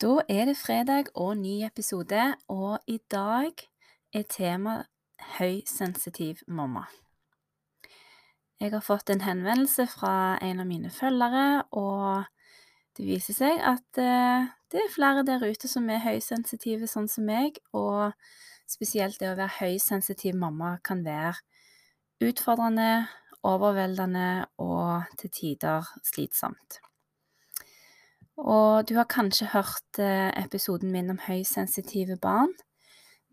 Da er det fredag og ny episode, og i dag er tema høysensitiv mamma. Jeg har fått en henvendelse fra en av mine følgere, og det viser seg at eh, det er flere der ute som er høysensitive, sånn som meg, og spesielt det å være høysensitiv mamma kan være utfordrende, overveldende og til tider slitsomt. Og du har kanskje hørt eh, episoden min om høysensitive barn.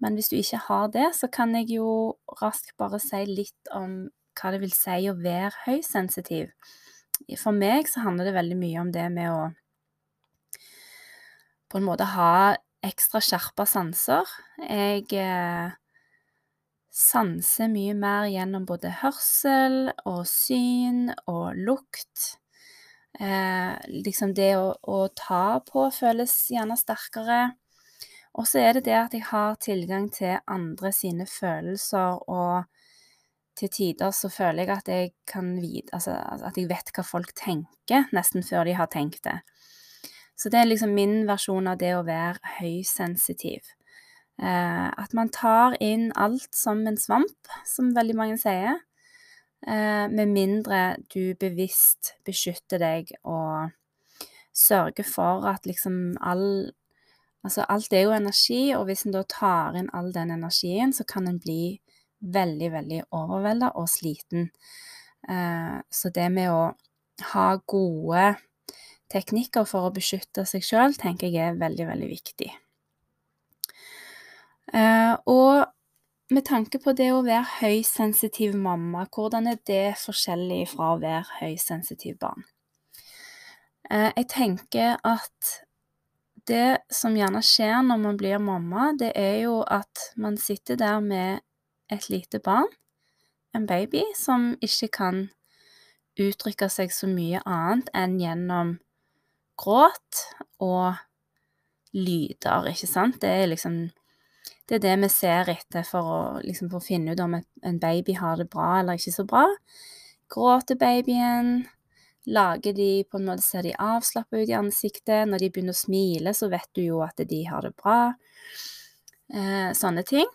Men hvis du ikke har det, så kan jeg jo raskt bare si litt om hva det vil si å være høysensitiv. For meg så handler det veldig mye om det med å på en måte ha ekstra skjerpa sanser. Jeg eh, sanser mye mer gjennom både hørsel og syn og lukt. Eh, liksom det å, å, ta på føles gjerne sterkere. Og så er det det at jeg har tilgang til andre sine følelser, og til tider så føler jeg at jeg kan vite Altså at jeg vet hva folk tenker, nesten før de har tenkt det. Så det er liksom min versjon av det å være høysensitiv. Eh, at man tar inn alt som en svamp, som veldig mange sier. Eh, med mindre du bevisst beskytter deg og sørger for at liksom all Altså, alt er jo energi, og hvis en da tar inn all den energien, så kan en bli veldig, veldig overvelda og sliten. Eh, så det med å ha gode teknikker for å beskytte seg sjøl, tenker jeg er veldig, veldig viktig. Eh, og med tanke på det å være høysensitiv mamma, hvordan er det forskjellig fra å være høysensitiv barn? Eh, jeg tenker at det som gjerne skjer når man blir mamma, det er jo at man sitter der med et lite barn, en baby, som ikke kan uttrykke seg så mye annet enn gjennom gråt og lyder, ikke sant? Det er liksom det er det vi ser etter for å, liksom, for å finne ut om en baby har det bra eller ikke så bra. Gråter babyen? Lager de på en måte, Ser de avslappa ut i ansiktet? Når de begynner å smile, så vet du jo at de har det bra. Eh, sånne ting.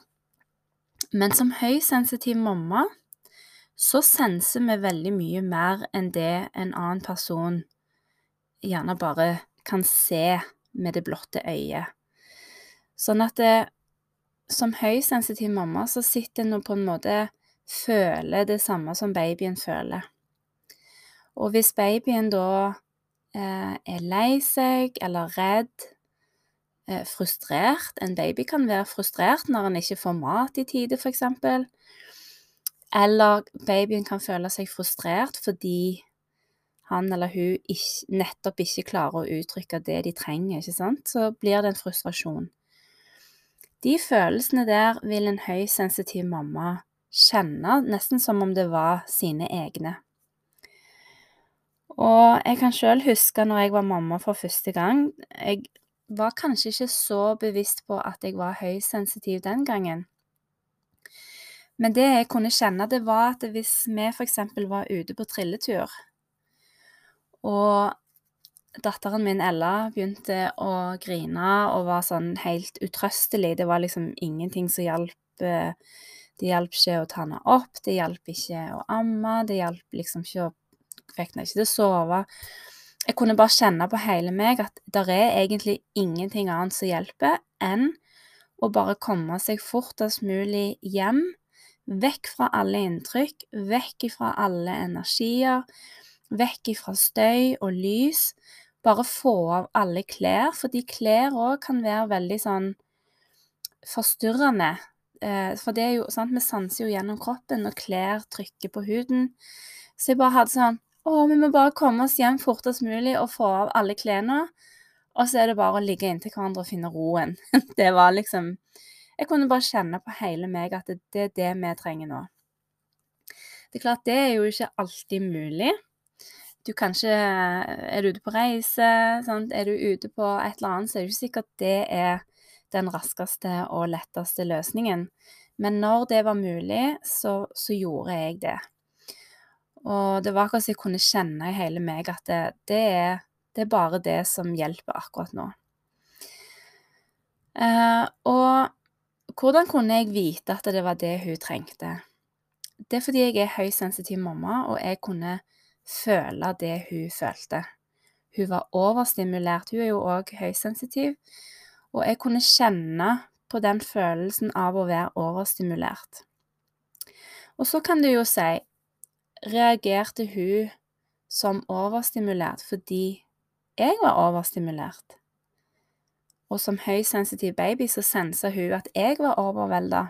Men som høysensitiv mamma så senser vi veldig mye mer enn det en annen person gjerne bare kan se med det blotte øyet. Sånn at det, som høysensitiv mamma så sitter en og på en måte føler det samme som babyen føler. Og hvis babyen da eh, er lei seg eller redd, eh, frustrert En baby kan være frustrert når han ikke får mat i tide, f.eks. Eller babyen kan føle seg frustrert fordi han eller hun ikke, nettopp ikke klarer å uttrykke det de trenger, ikke sant? Så blir det en frustrasjon. De følelsene der vil en høysensitiv mamma kjenne nesten som om det var sine egne. Og jeg kan sjøl huske når jeg var mamma for første gang. Jeg var kanskje ikke så bevisst på at jeg var høysensitiv den gangen. Men det jeg kunne kjenne, det var at hvis vi f.eks. var ute på trilletur, og datteren min Ella begynte å grine og var sånn helt utrøstelig. Det var liksom ingenting som hjalp. Eh, det hjalp ikke å ta henne opp, det hjalp ikke å amme, det hjalp liksom ikke å Fikk henne ikke til å sove. Jeg kunne bare kjenne på hele meg at det er egentlig ingenting annet som hjelper enn å bare komme seg fortest mulig hjem, vekk fra alle inntrykk, vekk fra alle energier, vekk fra støy og lys, bare få av alle klær, fordi klær òg kan være veldig sånn forstyrrende. Eh, for det er jo sant, vi sanser jo gjennom kroppen når klær trykker på huden. Så jeg bare hadde sånn Å, vi må bare komme oss hjem fortest mulig og få av alle klærne. Og så er det bare å ligge inntil hverandre og finne roen. Det var liksom Jeg kunne bare kjenne på hele meg at det, det er det vi trenger nå. Det er klart, det er jo ikke alltid mulig. Du kanskje Er du ute på reise, sant? er du ute på et eller annet, så er det ikke sikkert det er den raskeste og letteste løsningen. Men når det var mulig, så, så gjorde jeg det. Og det var akkurat som jeg kunne kjenne i hele meg at det, det, er, det, er, bare det som hjelper akkurat nå. Eh, og hvordan kunne jeg vite at det var det hun trengte? Det er fordi jeg er høysensitiv mamma, og jeg kunne føle det hun følte. Hun var overstimulert. Hun er jo òg høysensitiv. Og jeg kunne kjenne på den følelsen av å være overstimulert. Og så kan du jo si reagerte hun som overstimulert fordi jeg var overstimulert. Og som høysensitiv baby så sensa hun at jeg var overvelda.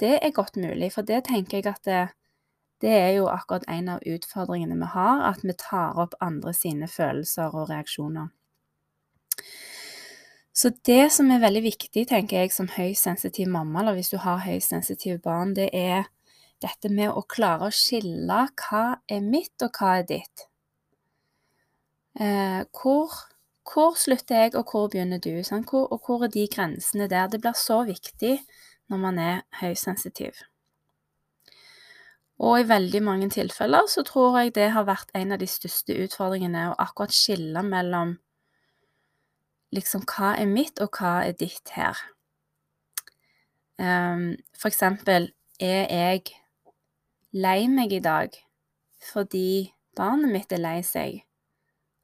Det er godt mulig, for det tenker jeg at det, det er jo akkurat en av utfordringene vi har, at vi tar opp andre sine følelser og reaksjoner. Så det som er veldig viktig, tenker jeg, som høysensitiv mamma, eller hvis du har høysensitive barn, det er dette med å klare å skille hva er mitt, og hva er ditt. Eh, hvor, hvor, slutter jeg, og hvor begynner du? Hvor, og hvor er de grensene der? Det blir så viktig når man er høysensitiv. Og i veldig mange tilfeller så tror jeg det har vært en av de største utfordringene å akkurat skille mellom liksom hva er mitt, og hva er ditt her. Um, for eksempel, er jeg lei meg i dag fordi barnet mitt er lei seg?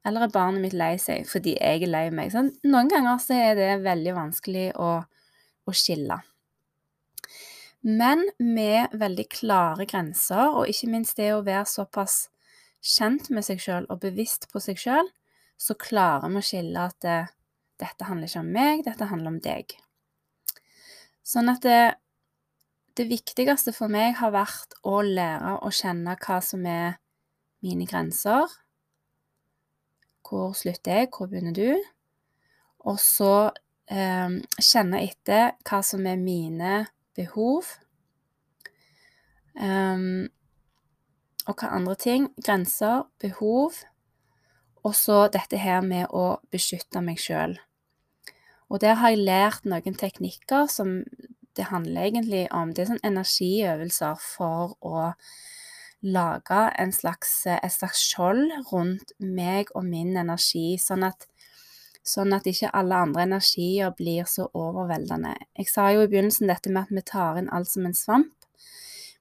Eller er barnet mitt lei seg fordi jeg er lei meg? Så noen ganger så er det veldig vanskelig å, å skille. Men med veldig klare grenser, og ikke minst det å være såpass kjent med seg sjøl og bevisst på seg sjøl, så klarer vi å skille at det, dette handler ikke om meg, dette handler om deg. Sånn at det, det viktigste for meg har vært å lære å kjenne hva som er mine grenser. Hvor slutter jeg, hvor begynner du? Og så eh, kjenne etter hva som er mine behov. Um, og hva andre ting? Grenser, behov. Og så dette her med å beskytte meg sjøl. Og der har jeg lært noen teknikker som det handler egentlig om Det er sånn energiøvelser for å lage en slags, et slags skjold rundt meg og min energi, sånn at, sånn at ikke alle andre energier blir så overveldende. Jeg sa jo i begynnelsen dette med at vi tar inn alt som en svamp.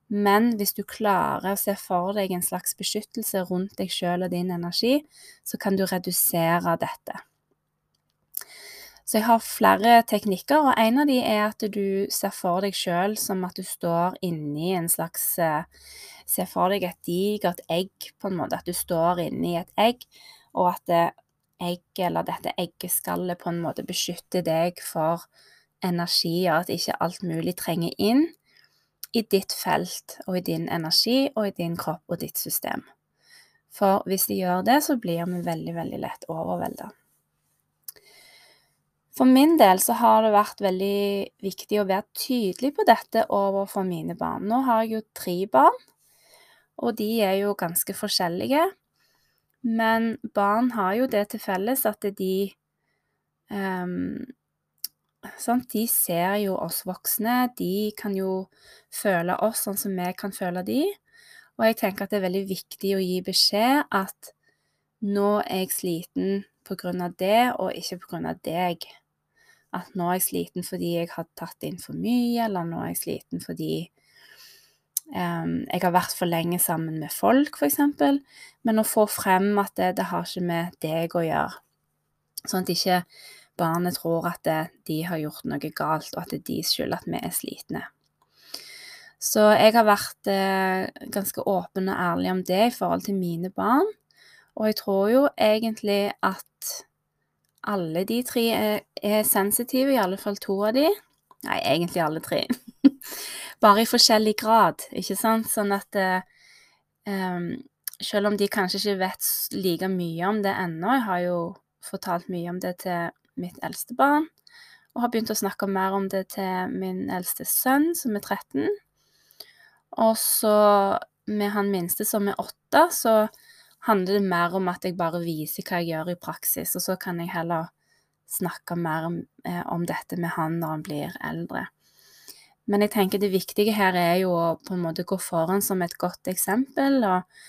Men hvis du klarer å se for deg en slags beskyttelse rundt deg sjøl og din energi, så kan du redusere dette. Så jeg har flere teknikker, og en av de er at du ser for deg sjøl som at du står inni en slags eh, Se for deg et digert egg, på en måte. At du står inni et egg, og at egget, eller dette eggeskallet, på en måte beskytter deg for energier. At ikke alt mulig trenger inn i ditt felt og i din energi og i din kropp og ditt system. For hvis de gjør det, så blir vi veldig, veldig lett overvelda. For min del så har det vært veldig viktig å være tydelig på dette overfor mine barn. Nå har jeg jo tre barn, og de er jo ganske forskjellige. Men barn har jo det til felles at de um, sant? De ser jo oss voksne, de kan jo føle oss sånn som vi kan føle de. Og jeg tenker at det er veldig viktig å gi beskjed at nå er jeg sliten av det, og ikke av deg at nå er jeg sliten fordi jeg har tatt inn for mye, eller nå er jeg sliten fordi jeg har vært for lenge sammen med folk, f.eks. Men å få frem at det, det har ikke med deg å gjøre. Sånn at ikke barnet tror at det, de har gjort noe galt, og at det er deres skyld at vi er slitne. Så jeg har vært eh, ganske åpen og ærlig om det i forhold til mine barn. Og jeg tror jo egentlig at alle de tre er, er sensitive, i alle fall to av de. Nei, egentlig alle tre. Bare i forskjellig grad, ikke sant? Sånn at um, selv om de kanskje ikke vet like mye om det ennå Jeg har jo fortalt mye om det til mitt eldste barn, og har begynt å snakke mer om det til min eldste sønn, som er 13. Og så med han minste, som er 8, så handler det mer om at jeg bare viser hva jeg gjør i praksis, og så kan jeg heller snakke mer om, eh, om dette med han når han blir eldre. Men jeg tenker det viktige her er jo å på en måte gå foran som et godt eksempel, og,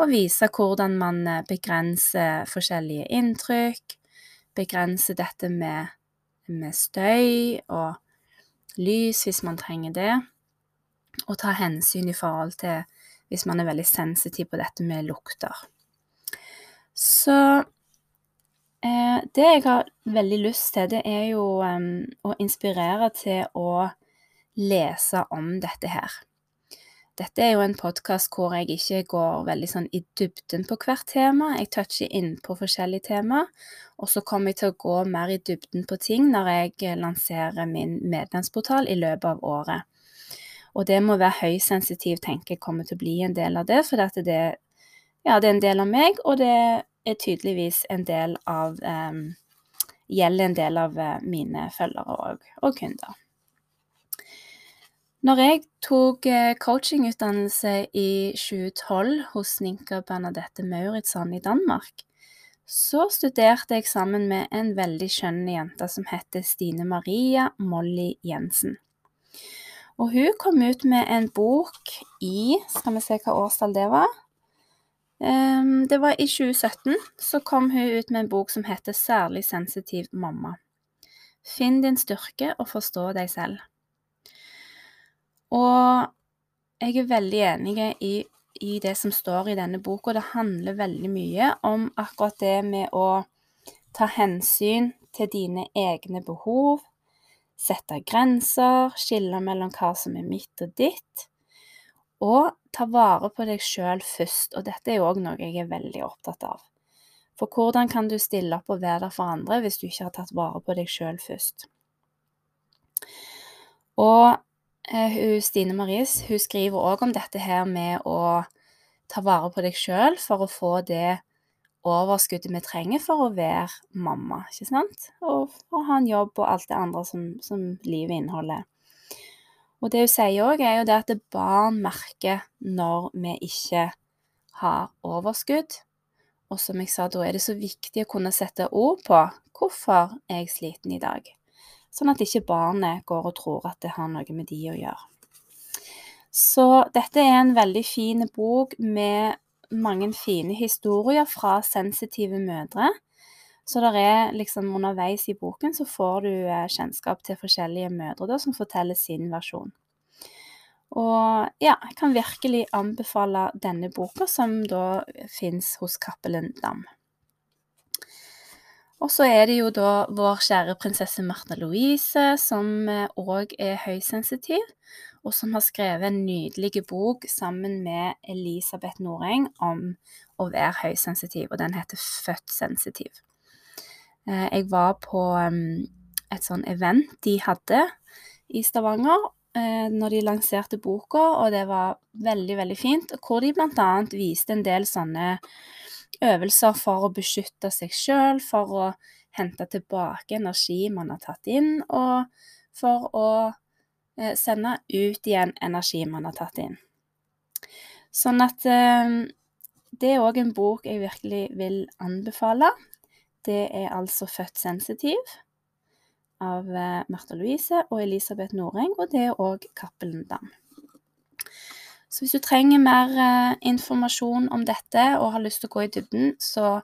og vise hvordan man eh, begrenser forskjellige inntrykk, begrenser dette med med støy og lys hvis man trenger det, og ta hensyn i forhold til hvis man er veldig sensitiv på dette med lukter. Så eh, det jeg har veldig lyst til, det er jo um, å inspirere til å lese om dette her. Dette er jo en podkast hvor jeg ikke går veldig sånn i dybden på hvert tema. Jeg toucher inn på forskjellige tema, og så kommer jeg til å gå mer i dybden på ting når jeg lanserer min medlemsportal i løpet av året. Og det må være høysensitiv, tenker jeg kommer til å bli en del av det, for det, ja, det er en del av meg, og det er tydeligvis en del av um, Gjelder en del av uh, mine følgere og, og kunder. Når jeg tok eh, coachingutdannelse i 2012 hos Ninka Bernadette Mauritsson i Danmark, så studerte jeg sammen med en veldig skjønn jente som heter Stine Maria Molly Jensen. Og hun kom ut med en bok i Skal vi se hva årstall det var? Um, det var i 2017. Så kom hun ut med en bok som heter Særlig sensitiv mamma. Finn din styrke og forstå deg selv. Og jeg er veldig enig i, i det som står i denne boka. Det handler veldig mye om akkurat det med å ta hensyn til dine egne behov, sette grenser, skille mellom hva som er mitt og ditt, og ta vare på deg sjøl først. Og dette er òg noe jeg er veldig opptatt av. For hvordan kan du stille opp og være der for andre hvis du ikke har tatt vare på deg sjøl først? Og Eh, Stine Maries hun skriver òg om dette her med å ta vare på deg sjøl for å få det overskuddet vi trenger for å være mamma, ikke sant? Og for å ha en jobb og alt det andre som, som livet inneholder. Og det hun sier òg, er jo det at barn merker når vi ikke har overskudd. Og som jeg sa, da er det så viktig å kunne sette ord på hvorfor er jeg sliten i dag sånn at ikke barnet går og tror at det har noe med de å gjøre. Så dette er en veldig fin bok med mange fine historier fra sensitive mødre. Så der er liksom underveis i boken så får du eh, kjennskap til forskjellige mødre da, som forteller sin versjon. Og ja, jeg kan virkelig anbefale denne boka, som da fins hos Cappelen Dam. Og så er det jo da vår kjære prinsesse Martha Louise, som òg eh, er høysensitiv, og som har skrevet en nydelig bok sammen med Elisabeth Noreng om å være høysensitiv, og den heter Født sensitiv. Eh, jeg var på mm, et sånn event de hadde i Stavanger eh, når de lanserte boka, og det var veldig, veldig fint, hvor de annet viste en del sånne øvelser for å beskytte seg sjøl, for å hente tilbake energi man har tatt inn, og for å eh, sende ut igjen energi man har tatt inn. Sånn at eh, det er òg en bok jeg virkelig vil anbefale. Det er altså 'Født sensitiv' av eh, Martha Louise og Elisabeth Noreng, og det er òg Cappelen Dam. Så hvis du trenger mer eh, informasjon om dette og har lyst til å gå i dybden, så,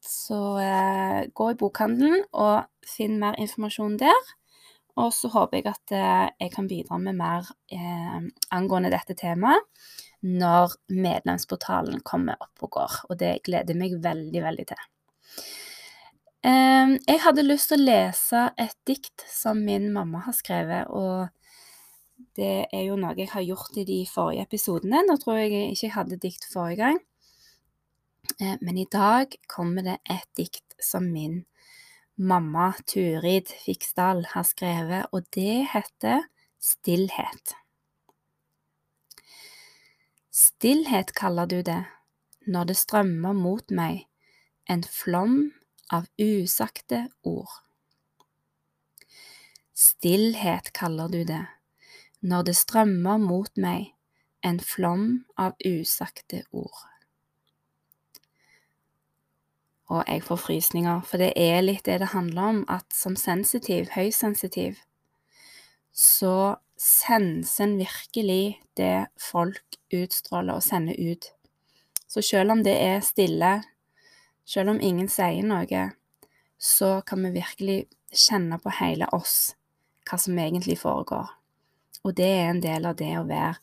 så eh, gå i bokhandelen og finn mer informasjon der. Og så håper jeg at eh, jeg kan bidra med mer eh, angående dette temaet når medlemsportalen kommer opp og går. Og det gleder jeg meg veldig, veldig til. Eh, jeg hadde lyst til å lese et dikt som min mamma har skrevet. og det er jo noe jeg har gjort i de forrige episodene. Nå tror jeg ikke jeg hadde dikt forrige gang. Eh, men i dag kommer det et dikt som min mamma Turid Fiksdal har skrevet, og det heter Stillhet. Stillhet kaller du det, når det strømmer mot meg en flom av usagte ord. Stillhet kaller du det, når det strømmer mot meg en flom av usagte ord. Og jeg får frysninger, for det er litt det det handler om, at som sensitiv, høysensitiv, så senser en virkelig det folk utstråler og sender ut. Så selv om det er stille, selv om ingen sier noe, så kan vi virkelig kjenne på hele oss hva som egentlig foregår. Og det er en del av det å være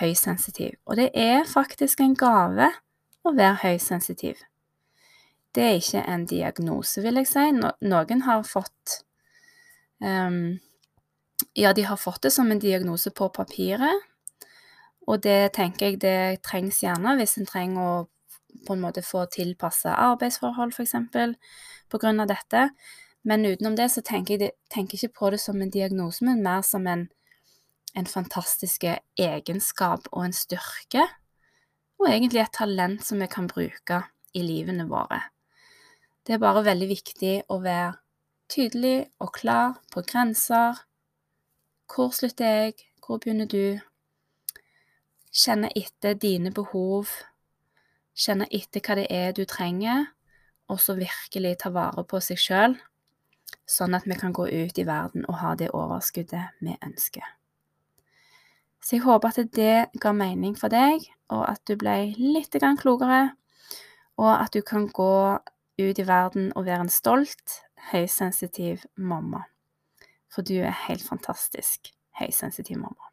høysensitiv. Og det er faktisk en gave å være høysensitiv. Det er ikke en diagnose, vil jeg si. Noen har fått um, Ja, de har fått det som en diagnose på papiret, og det tenker jeg det trengs gjerne hvis en trenger å på en måte få tilpassa arbeidsforhold, f.eks., av dette. Men utenom det så tenker jeg tenker ikke på det som en diagnose, men mer som en, en fantastisk egenskap og en styrke. Og egentlig et talent som vi kan bruke i livene våre. Det er bare veldig viktig å være tydelig og klar på grenser. Hvor slutter jeg? Hvor begynner du? Kjenne etter dine behov. Kjenne etter hva det er du trenger, og så virkelig ta vare på seg sjøl sånn at vi kan gå ut i verden og ha det overskuddet vi ønsker. Så jeg håper at det ga mening for deg, og at du ble litt klokere, og at du kan gå ut i verden og være en stolt, høysensitiv mamma. For du er helt fantastisk høysensitiv mamma.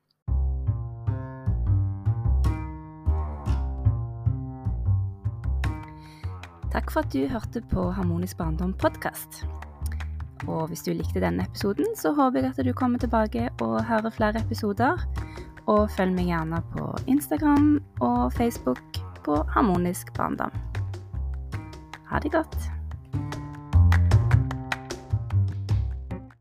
Takk for at du hørte på Harmonisk barndom podkast. Og hvis du likte denne episoden, så håper jeg at du kommer tilbake og hører flere episoder. Og følg meg gjerne på Instagram og Facebook på Harmonisk barndom. Ha det godt.